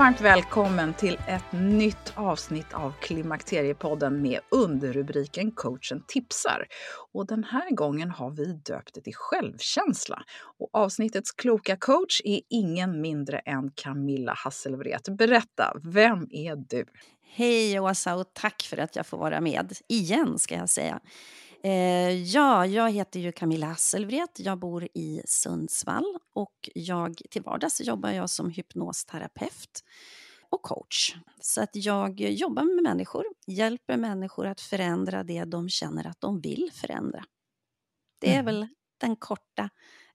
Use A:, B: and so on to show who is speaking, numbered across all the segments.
A: varmt välkommen till ett nytt avsnitt av Klimakteriepodden med underrubriken Coachen tipsar. Och den här gången har vi döpt det till självkänsla. Och avsnittets kloka coach är ingen mindre än Camilla Hasselvret. Berätta, vem är du?
B: Hej Åsa och tack för att jag får vara med. Igen ska jag säga. Eh, ja, jag heter ju Camilla Hasselvret. Jag bor i Sundsvall och jag, till vardags jobbar jag som hypnosterapeut och coach. Så att jag jobbar med människor, hjälper människor att förändra det de känner att de vill förändra. Det är
A: Mm.
B: väl den korta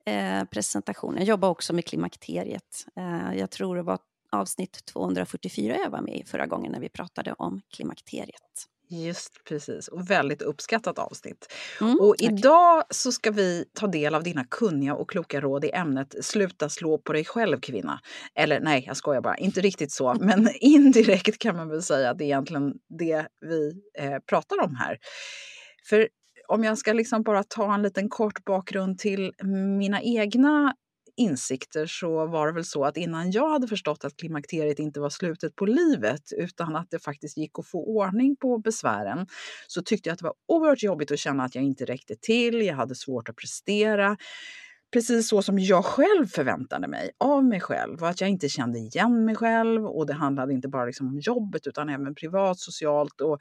B: eh, presentationen. Jag jobbar också med klimakteriet. Eh, jag tror det var avsnitt 244 jag var med i förra gången när vi pratade om klimakteriet.
A: Just precis, och väldigt uppskattat avsnitt.
B: Mm,
A: Och
B: tack.
A: idag så ska vi ta del av dina kunniga och kloka råd i ämnet Sluta slå på dig själv kvinna. Eller nej, jag skojar bara, inte riktigt så, men indirekt kan man väl säga att det är egentligen det vi eh, pratar om här. För om jag ska liksom bara ta en liten kort bakgrund till mina egna insikter så var det väl så att innan jag hade förstått att klimakteriet inte var slutet på livet utan att det faktiskt gick att få ordning på besvären så tyckte jag att det var oerhört jobbigt att känna att jag inte räckte till, jag hade svårt att prestera. Precis så som jag själv förväntade mig av mig själv och att jag inte kände igen mig själv och det handlade inte bara liksom om jobbet utan även privat, socialt och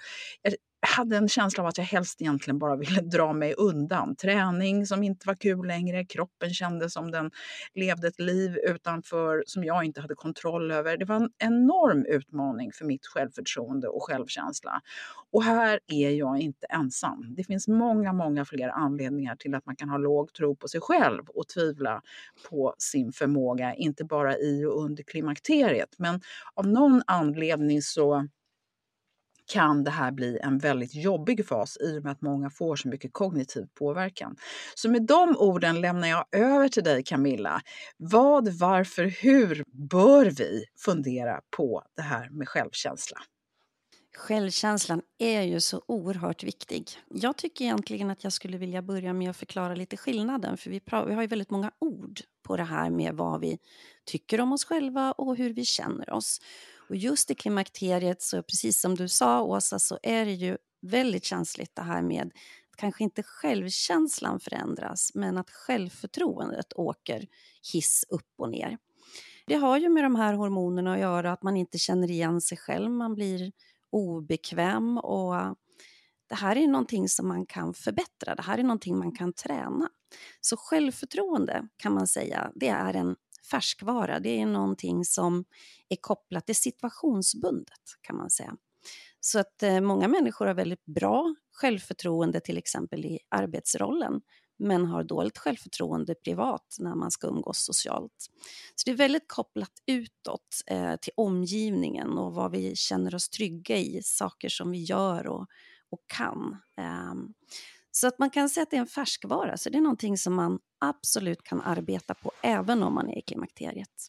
A: hade en känsla av att jag helst egentligen bara ville dra mig undan. Träning som inte var kul längre, kroppen kändes som den levde ett liv utanför som jag inte hade kontroll över. Det var en enorm utmaning för mitt självförtroende och självkänsla. Och här är jag inte ensam. Det finns många, många fler anledningar till att man kan ha låg tro på sig själv och tvivla på sin förmåga, inte bara i och under klimakteriet. Men av någon anledning så kan det här bli en väldigt jobbig fas i och med att många får så mycket kognitiv påverkan. Så med de orden lämnar jag över till dig Camilla. Vad, varför, hur bör vi fundera på det här med självkänsla?
B: Självkänslan är ju så oerhört viktig. Jag tycker egentligen att jag skulle vilja börja med att förklara lite skillnaden. För vi, vi har ju väldigt många ord på det här med vad vi tycker om oss själva och hur vi känner oss. Och just i klimakteriet, så precis som du sa Åsa, så är det ju väldigt känsligt det här med att kanske inte självkänslan förändras, men att självförtroendet åker hiss upp och ner. Det har ju med de här hormonerna att göra, att man inte känner igen sig själv, man blir obekväm och det här är någonting som man kan förbättra, det här är någonting man kan träna. Så självförtroende kan man säga, det är en färskvara, det är någonting som är kopplat, till situationsbundet kan man säga. Så att eh, många människor har väldigt bra självförtroende till exempel i arbetsrollen men har dåligt självförtroende privat när man ska umgås socialt. Så det är väldigt kopplat utåt eh, till omgivningen och vad vi känner oss trygga i, saker som vi gör och, och kan. Eh, så att man kan säga att det är en färskvara, så det är någonting som man absolut kan arbeta på även om man är i klimakteriet.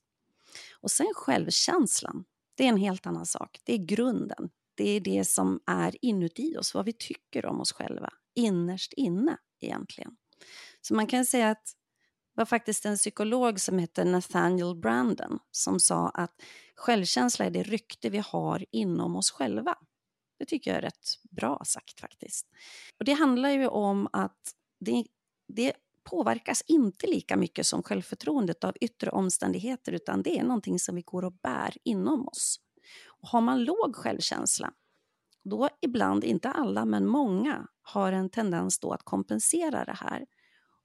B: Och sen självkänslan, det är en helt annan sak. Det är grunden. Det är det som är inuti oss, vad vi tycker om oss själva, innerst inne egentligen. Så man kan säga att det var faktiskt en psykolog som hette Nathaniel Brandon som sa att självkänsla är det rykte vi har inom oss själva. Det tycker jag är rätt bra sagt faktiskt. Och det handlar ju om att det, det påverkas inte lika mycket som självförtroendet av yttre omständigheter utan det är någonting som vi går och bär inom oss. Och har man låg självkänsla, då ibland, inte alla, men många har en tendens då att kompensera det här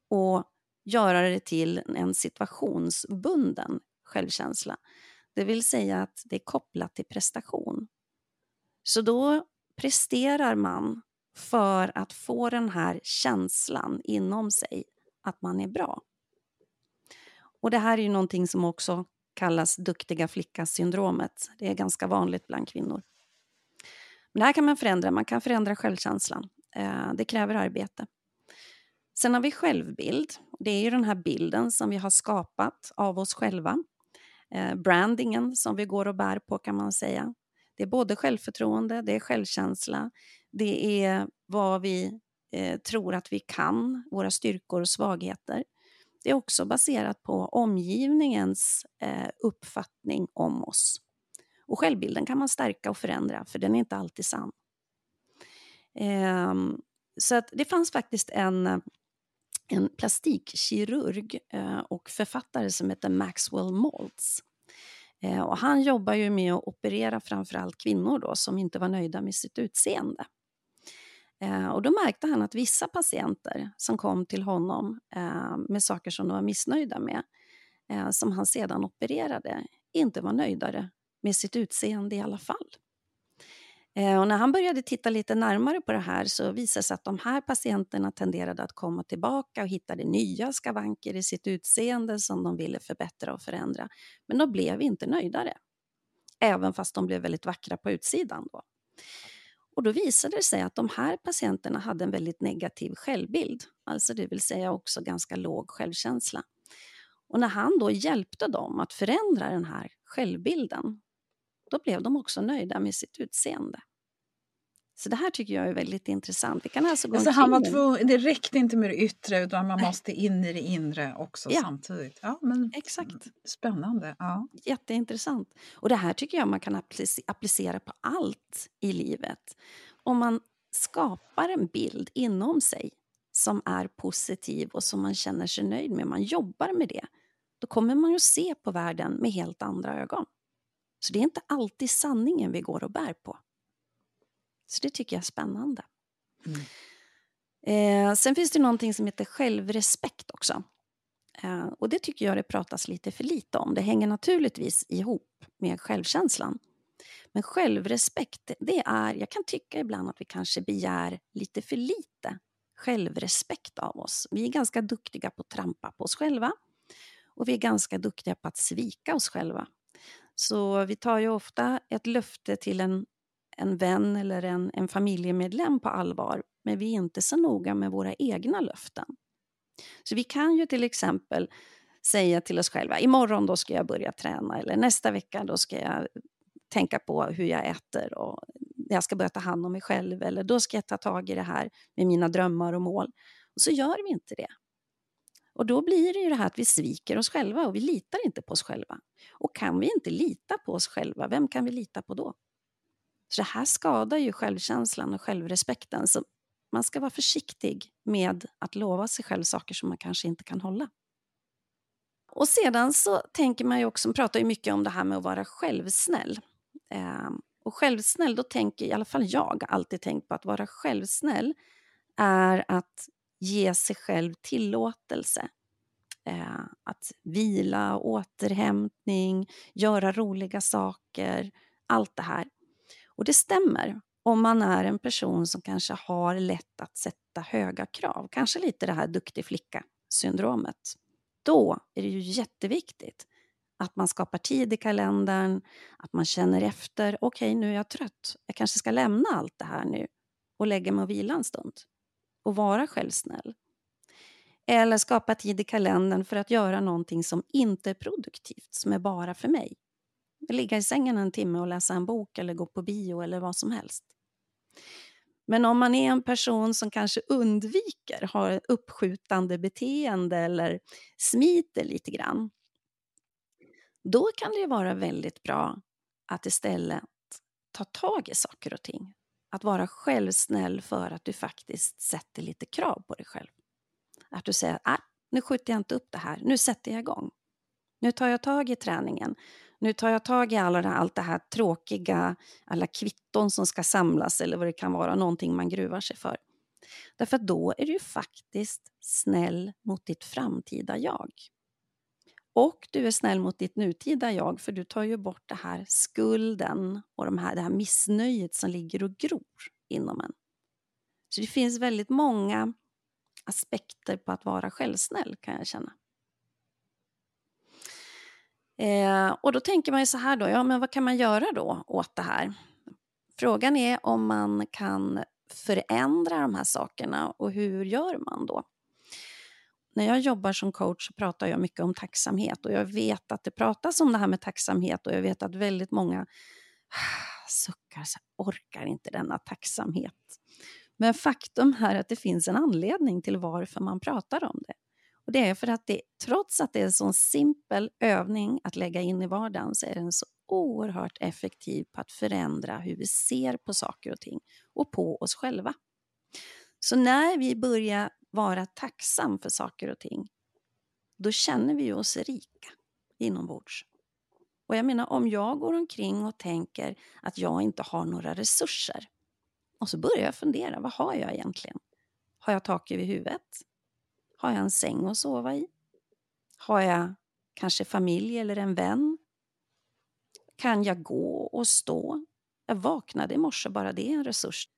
B: och göra det till en situationsbunden självkänsla. Det vill säga att det är kopplat till prestation. Så då presterar man för att få den här känslan inom sig att man är bra. Och det här är ju någonting som också kallas duktiga flicka-syndromet. Det är ganska vanligt bland kvinnor. Men det här kan man förändra. Man kan förändra självkänslan. Eh, det kräver arbete. Sen har vi självbild. Det är ju den här bilden som vi har skapat av oss själva. Eh, brandingen som vi går och bär på kan man säga. Det är både självförtroende, det är självkänsla, det är vad vi eh, tror att vi kan, våra styrkor och svagheter. Det är också baserat på omgivningens eh, uppfattning om oss. Och självbilden kan man stärka och förändra, för den är inte alltid sann. Eh, så att det fanns faktiskt en, en plastikkirurg eh, och författare som heter Maxwell Maltz. Eh, och han jobbar ju med att operera framförallt kvinnor då, som inte var nöjda med sitt utseende. Eh, och då märkte han att vissa patienter som kom till honom eh, med saker som de var missnöjda med, eh, som han sedan opererade, inte var nöjdare med sitt utseende i alla fall. Eh, och när han började titta lite närmare på det här så visade det sig att de här patienterna tenderade att komma tillbaka och hittade nya skavanker i sitt utseende som de ville förbättra och förändra. Men de blev inte nöjdare, även fast de blev väldigt vackra på utsidan. Då. Och då visade det sig att de här patienterna hade en väldigt negativ självbild, alltså det vill säga också ganska låg självkänsla. Och när han då hjälpte dem att förändra den här självbilden, då blev de också nöjda med sitt utseende. Så det här tycker jag är väldigt intressant. Vi kan alltså gå
A: alltså han var tvungen, det räckte inte med det yttre utan man måste in i det inre också ja. samtidigt. Ja, men
B: Exakt.
A: Spännande. Ja.
B: Jätteintressant. Och det här tycker jag man kan applicera på allt i livet. Om man skapar en bild inom sig som är positiv och som man känner sig nöjd med, man jobbar med det, då kommer man ju se på världen med helt andra ögon. Så det är inte alltid sanningen vi går och bär på. Så det tycker jag är spännande. Mm. Eh, sen finns det någonting som heter självrespekt också. Eh, och det tycker jag det pratas lite för lite om. Det hänger naturligtvis ihop med självkänslan. Men självrespekt, det är, jag kan tycka ibland att vi kanske begär lite för lite självrespekt av oss. Vi är ganska duktiga på att trampa på oss själva och vi är ganska duktiga på att svika oss själva. Så vi tar ju ofta ett löfte till en en vän eller en, en familjemedlem på allvar, men vi är inte så noga med våra egna löften. Så vi kan ju till exempel säga till oss själva, imorgon då ska jag börja träna eller nästa vecka då ska jag tänka på hur jag äter och jag ska börja ta hand om mig själv eller då ska jag ta tag i det här med mina drömmar och mål. Och så gör vi inte det. Och då blir det ju det här att vi sviker oss själva och vi litar inte på oss själva. Och kan vi inte lita på oss själva, vem kan vi lita på då? Så det här skadar ju självkänslan och självrespekten. Så man ska vara försiktig med att lova sig själv saker som man kanske inte kan hålla. Och sedan så tänker man ju också, man pratar ju mycket om det här med att vara självsnäll. Eh, och självsnäll, då tänker i alla fall jag alltid tänkt på att vara självsnäll är att ge sig själv tillåtelse. Eh, att vila, återhämtning, göra roliga saker, allt det här. Och det stämmer om man är en person som kanske har lätt att sätta höga krav, kanske lite det här duktig flicka-syndromet, då är det ju jätteviktigt att man skapar tid i kalendern, att man känner efter. Okej, okay, nu är jag trött. Jag kanske ska lämna allt det här nu och lägga mig och vila en stund och vara självsnäll. Eller skapa tid i kalendern för att göra någonting som inte är produktivt, som är bara för mig. Ligga i sängen en timme och läsa en bok eller gå på bio eller vad som helst. Men om man är en person som kanske undviker, har uppskjutande beteende eller smiter lite grann, då kan det vara väldigt bra att istället ta tag i saker och ting. Att vara självsnäll för att du faktiskt sätter lite krav på dig själv. Att du säger, att nu skjuter jag inte upp det här, nu sätter jag igång. Nu tar jag tag i träningen. Nu tar jag tag i alla det, allt det här tråkiga, alla kvitton som ska samlas eller vad det kan vara, någonting man gruvar sig för. Därför att då är du faktiskt snäll mot ditt framtida jag. Och du är snäll mot ditt nutida jag, för du tar ju bort det här skulden och de här, det här missnöjet som ligger och gror inom en. Så det finns väldigt många aspekter på att vara självsnäll, kan jag känna. Eh, och då tänker man ju så här då, ja men vad kan man göra då åt det här? Frågan är om man kan förändra de här sakerna och hur gör man då? När jag jobbar som coach så pratar jag mycket om tacksamhet och jag vet att det pratas om det här med tacksamhet och jag vet att väldigt många suckar, så orkar inte denna tacksamhet. Men faktum är att det finns en anledning till varför man pratar om det. Och Det är för att det, trots att det är en så simpel övning att lägga in i vardagen så är den så oerhört effektiv på att förändra hur vi ser på saker och ting och på oss själva. Så när vi börjar vara tacksam för saker och ting, då känner vi oss rika inombords. Och jag menar, om jag går omkring och tänker att jag inte har några resurser och så börjar jag fundera, vad har jag egentligen? Har jag tak över huvudet? Har jag en säng att sova i? Har jag kanske familj eller en vän? Kan jag gå och stå? Jag vaknade i morse, bara det är en resurs.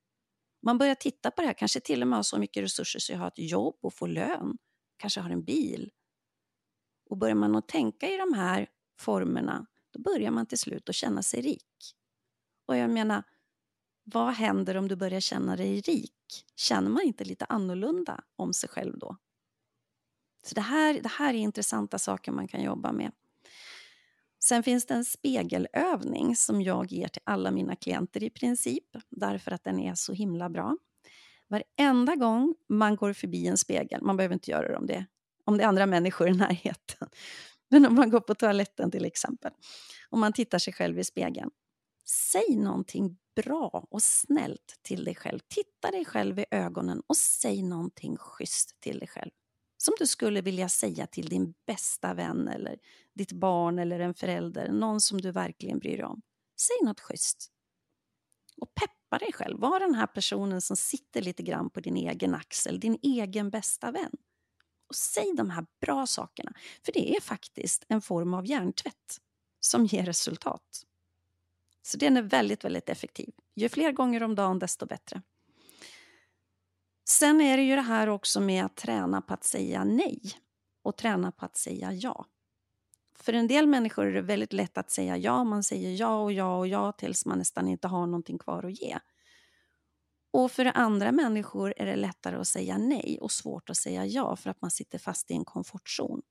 B: Man börjar titta på det här, kanske till och med har så mycket resurser så jag har ett jobb och får lön, kanske har en bil. Och börjar man att tänka i de här formerna, då börjar man till slut att känna sig rik. Och jag menar, vad händer om du börjar känna dig rik? Känner man inte lite annorlunda om sig själv då? Så det här, det här är intressanta saker man kan jobba med. Sen finns det en spegelövning som jag ger till alla mina klienter i princip, därför att den är så himla bra. Varenda gång man går förbi en spegel, man behöver inte göra det om det, om det är andra människor i närheten, men om man går på toaletten till exempel, och man tittar sig själv i spegeln, säg någonting bra och snällt till dig själv. Titta dig själv i ögonen och säg någonting schysst till dig själv som du skulle vilja säga till din bästa vän eller ditt barn eller en förälder, någon som du verkligen bryr dig om. Säg något schysst. Och peppa dig själv. Var den här personen som sitter lite grann på din egen axel, din egen bästa vän. Och säg de här bra sakerna, för det är faktiskt en form av hjärntvätt som ger resultat. Så den är väldigt, väldigt effektiv. Ju fler gånger om dagen, desto bättre. Sen är det ju det här också med att träna på att säga nej och träna på att säga ja. För en del människor är det väldigt lätt att säga ja. Man säger ja och ja och ja tills man nästan inte har någonting kvar att ge. Och för andra människor är det lättare att säga nej och svårt att säga ja för att man sitter fast i en komfortzon.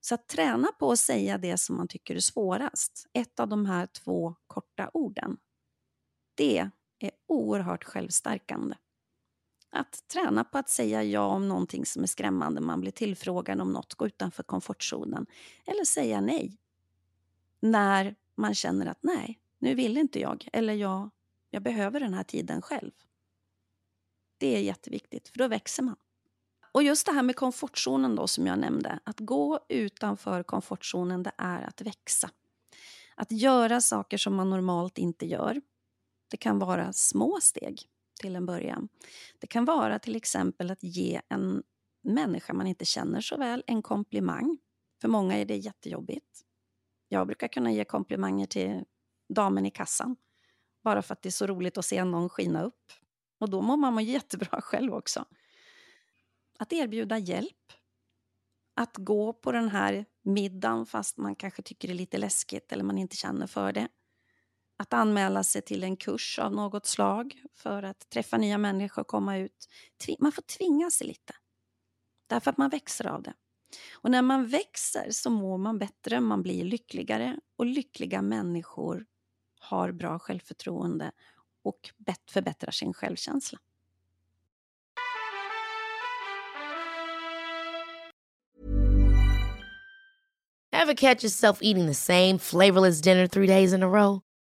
B: Så att träna på att säga det som man tycker är svårast, ett av de här två korta orden, det är oerhört självstärkande. Att träna på att säga ja om någonting som är skrämmande, man blir tillfrågad om något, gå utanför komfortzonen. Eller säga nej. När man känner att nej, nu vill inte jag. Eller jag, jag behöver den här tiden själv. Det är jätteviktigt, för då växer man. Och just det här med komfortzonen då som jag nämnde. Att gå utanför komfortzonen, det är att växa. Att göra saker som man normalt inte gör. Det kan vara små steg till en början. Det kan vara till exempel att ge en människa man inte känner så väl en komplimang. För många är det jättejobbigt. Jag brukar kunna ge komplimanger till damen i kassan bara för att det är så roligt att se någon skina upp. Och då mår man jättebra själv också. Att erbjuda hjälp. Att gå på den här middagen fast man kanske tycker det är lite läskigt eller man inte känner för det. Att anmäla sig till en kurs av något slag för att träffa nya människor och komma ut. Man får tvinga sig lite. Därför att man växer av det. Och när man växer så mår man bättre, man blir lyckligare och lyckliga människor har bra självförtroende och förbättrar sin självkänsla.
C: Have catch yourself eating the same flavorless dinner three days in a row?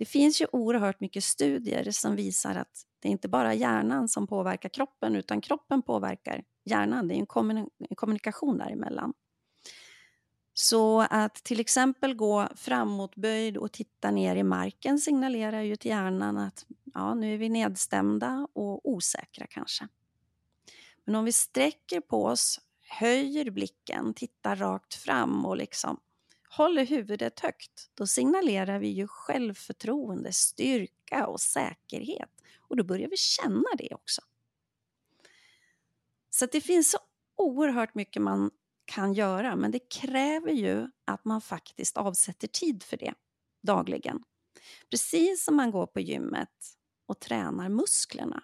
B: Det finns ju oerhört mycket studier som visar att det är inte bara hjärnan som påverkar kroppen utan kroppen påverkar hjärnan. Det är en kommunikation däremellan. Så att till exempel gå framåtböjd och titta ner i marken signalerar ju till hjärnan att ja, nu är vi nedstämda och osäkra kanske. Men om vi sträcker på oss, höjer blicken, tittar rakt fram och liksom håller huvudet högt, då signalerar vi ju självförtroende, styrka och säkerhet. Och då börjar vi känna det också. Så det finns så oerhört mycket man kan göra, men det kräver ju att man faktiskt avsätter tid för det dagligen. Precis som man går på gymmet och tränar musklerna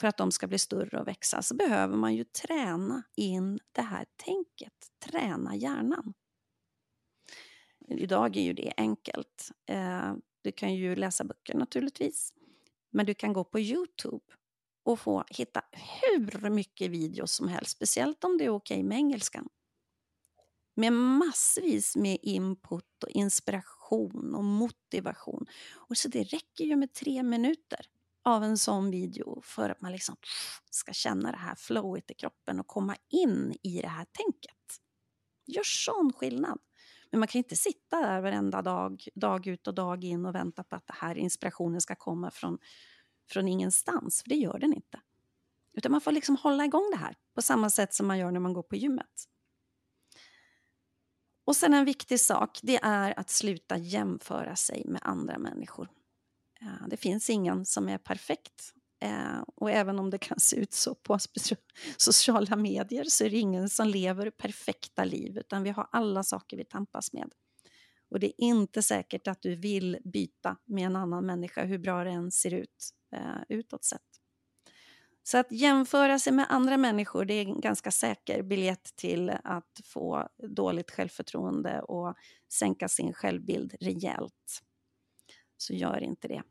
B: för att de ska bli större och växa så behöver man ju träna in det här tänket, träna hjärnan. Idag är ju det enkelt. Eh, du kan ju läsa böcker naturligtvis. Men du kan gå på Youtube och få hitta hur mycket videos som helst. Speciellt om det är okej med engelskan. Med massvis med input och inspiration och motivation. Och så det räcker ju med tre minuter av en sån video för att man liksom ska känna det här flowet i kroppen och komma in i det här tänket. Gör sån skillnad. Men man kan inte sitta där varenda dag, dag ut och dag in och vänta på att det här inspirationen ska komma från, från ingenstans, för det gör den inte. Utan man får liksom hålla igång det här på samma sätt som man gör när man går på gymmet. Och sen en viktig sak, det är att sluta jämföra sig med andra människor. Eh, det finns ingen som är perfekt Eh, och även om det kan se ut så på sociala medier så är det ingen som lever perfekta liv utan vi har alla saker vi tampas med. Och det är inte säkert att du vill byta med en annan människa hur bra det än ser ut eh, utåt sett. Så att jämföra sig med andra människor det är en ganska säker biljett till att få dåligt självförtroende och sänka sin självbild rejält. Så gör inte det.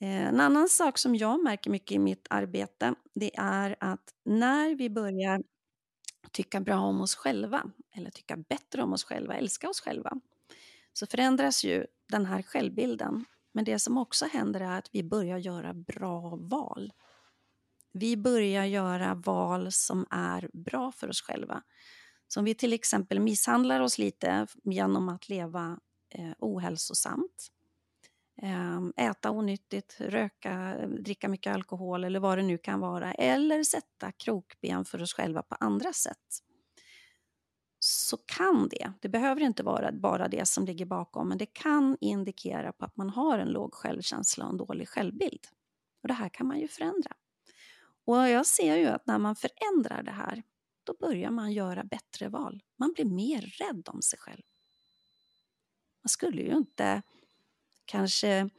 B: Eh, en annan sak som jag märker mycket i mitt arbete, det är att när vi börjar tycka bra om oss själva, eller tycka bättre om oss själva, älska oss själva, så förändras ju den här självbilden. Men det som också händer är att vi börjar göra bra val. Vi börjar göra val som är bra för oss själva. Så om vi till exempel misshandlar oss lite genom att leva eh, ohälsosamt, Ehm, äta onyttigt, röka, eh, dricka mycket alkohol eller vad det nu kan vara. Eller sätta krokben för oss själva på andra sätt. så kan det, det behöver inte vara bara det som ligger bakom, men det kan indikera på att man har en låg självkänsla och en dålig självbild. Och det här kan man ju förändra. Och jag ser ju att när man förändrar det här, då börjar man göra bättre val. Man blir mer rädd om sig själv. Man skulle ju inte kanske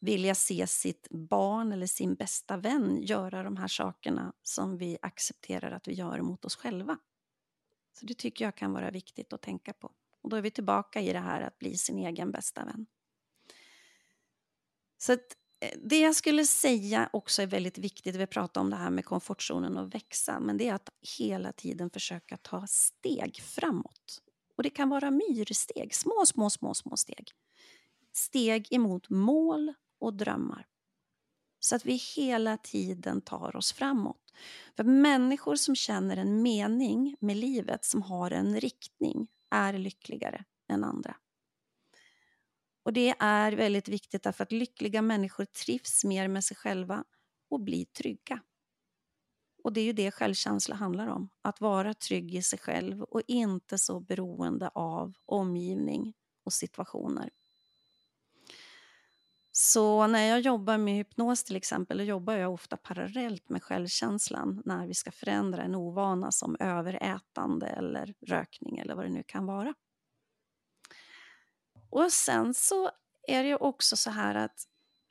B: vilja se sitt barn eller sin bästa vän göra de här sakerna som vi accepterar att vi gör mot oss själva. Så det tycker jag kan vara viktigt att tänka på. Och då är vi tillbaka i det här att bli sin egen bästa vän. Så att eh, det jag skulle säga också är väldigt viktigt, vi pratar om det här med komfortzonen och växa, men det är att hela tiden försöka ta steg framåt. Och det kan vara myrsteg, små, små, små, små steg. Steg emot mål och drömmar. Så att vi hela tiden tar oss framåt. För människor som känner en mening med livet, som har en riktning, är lyckligare än andra. Och det är väldigt viktigt därför att lyckliga människor trivs mer med sig själva och blir trygga. Och det är ju det självkänsla handlar om, att vara trygg i sig själv och inte så beroende av omgivning och situationer. Så när jag jobbar med hypnos till exempel, då jobbar jag ofta parallellt med självkänslan när vi ska förändra en ovana som överätande eller rökning eller vad det nu kan vara. Och sen så är det ju också så här att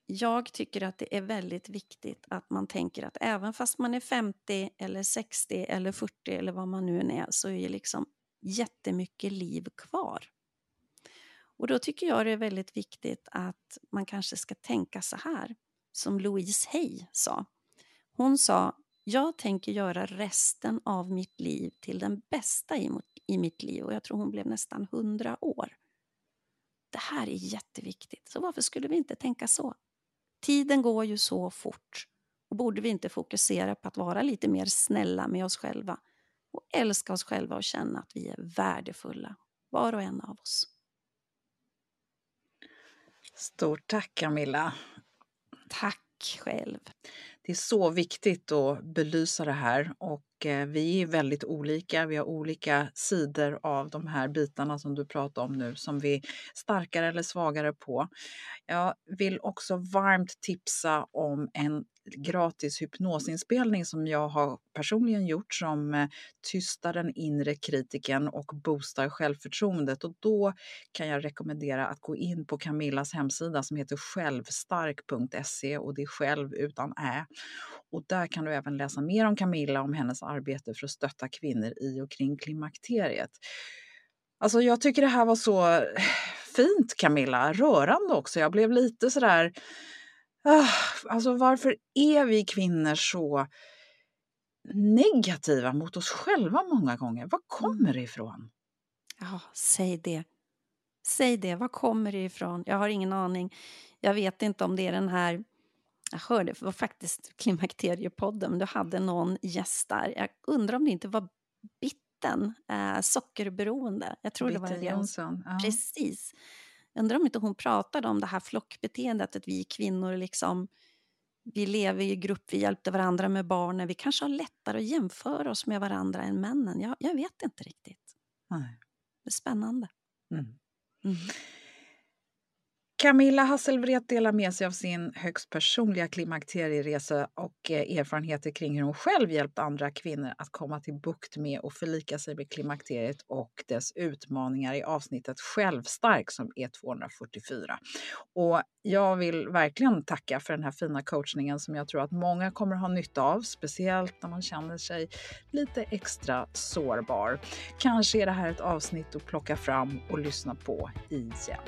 B: jag tycker att det är väldigt viktigt att man tänker att även fast man är 50 eller 60 eller 40 eller vad man nu än är så är det liksom jättemycket liv kvar. Och då tycker jag det är väldigt viktigt att man kanske ska tänka så här, som Louise Hay sa. Hon sa, jag tänker göra resten av mitt liv till den bästa i, mitt liv och jag tror hon blev nästan hundra år. Det här är jätteviktigt, så varför skulle vi inte tänka så? Tiden går ju så fort och borde vi inte fokusera på att vara lite mer snälla med oss själva och älska oss själva och känna att vi är värdefulla, var och en av oss.
A: Stort tack Camilla.
B: Tack själv.
A: Det är så viktigt att belysa det här och eh, vi är väldigt olika. Vi har olika sidor av de här bitarna som du pratar om nu som vi är starkare eller svagare på. Jag vill också varmt tipsa om en gratis hypnosinspelning som jag har personligen gjort som eh, tystar den inre kritiken och boostar självförtroendet. Och då kan jag rekommendera att gå in på Camillas hemsida som heter självstark.se och det är själv utan ä. Och där kan du även läsa mer om Camilla, om hennes arbete för att stötta kvinnor i och kring klimakteriet. Alltså jag tycker det här var så fint Camilla, rörande också. Jag blev lite sådär alltså varför är vi kvinnor så negativa mot oss själva många gånger? Var kommer det ifrån?
B: Ja, säg det. Säg det. Var kommer det ifrån? Jag har ingen aning. Jag vet inte om det är den här... Jag hörde, det var faktiskt Klimakteriepodden, du hade någon gäst där. Jag undrar om det inte var Bitten, äh, sockerberoende. Jag tror
A: Bitter
B: det var det.
A: Johnson. Ja.
B: Precis. Undrar om inte hon pratade om det här flockbeteendet, att vi kvinnor liksom vi lever i grupp, vi hjälpte varandra med barnen. Vi kanske har lättare att jämföra oss med varandra än männen. Jag, jag vet inte riktigt.
A: Nej.
B: Det är spännande.
A: Mm.
B: Mm.
A: Camilla Hasselvret delar med sig av sin högst personliga klimakterieresa och eh, erfarenheter kring hur hon själv hjälpt andra kvinnor att komma till bukt med och förlika sig med klimakteriet och dess utmaningar i avsnittet Självstark som är 244. Och jag vill verkligen tacka för den här fina coachningen som jag tror att många kommer ha nytta av, speciellt när man känner sig lite extra sårbar. Kanske är det här ett avsnitt att plocka fram och lyssna på igen.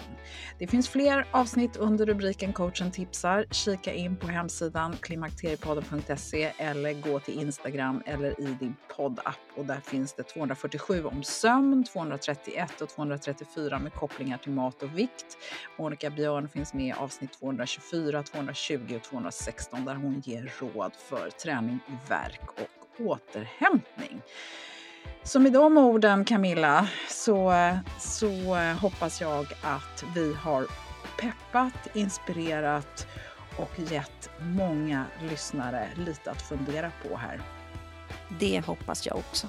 A: Det finns fler avsnitt under rubriken Coachen tipsar. Kika in på hemsidan klimakteriepodden.se eller gå till Instagram eller i din poddapp och där finns det 247 om sömn, 231 och 234 med kopplingar till mat och vikt. Monica Björn finns med i avsnitt 224, 220 och 216 där hon ger råd för träning, verk och återhämtning. Så med de orden Camilla så, så hoppas jag att vi har peppat, inspirerat och gett många lyssnare lite att fundera på här.
B: Det hoppas jag också.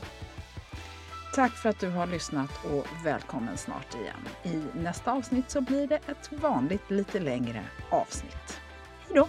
A: Tack för att du har lyssnat och välkommen snart igen. I nästa avsnitt så blir det ett vanligt lite längre avsnitt. Hej då!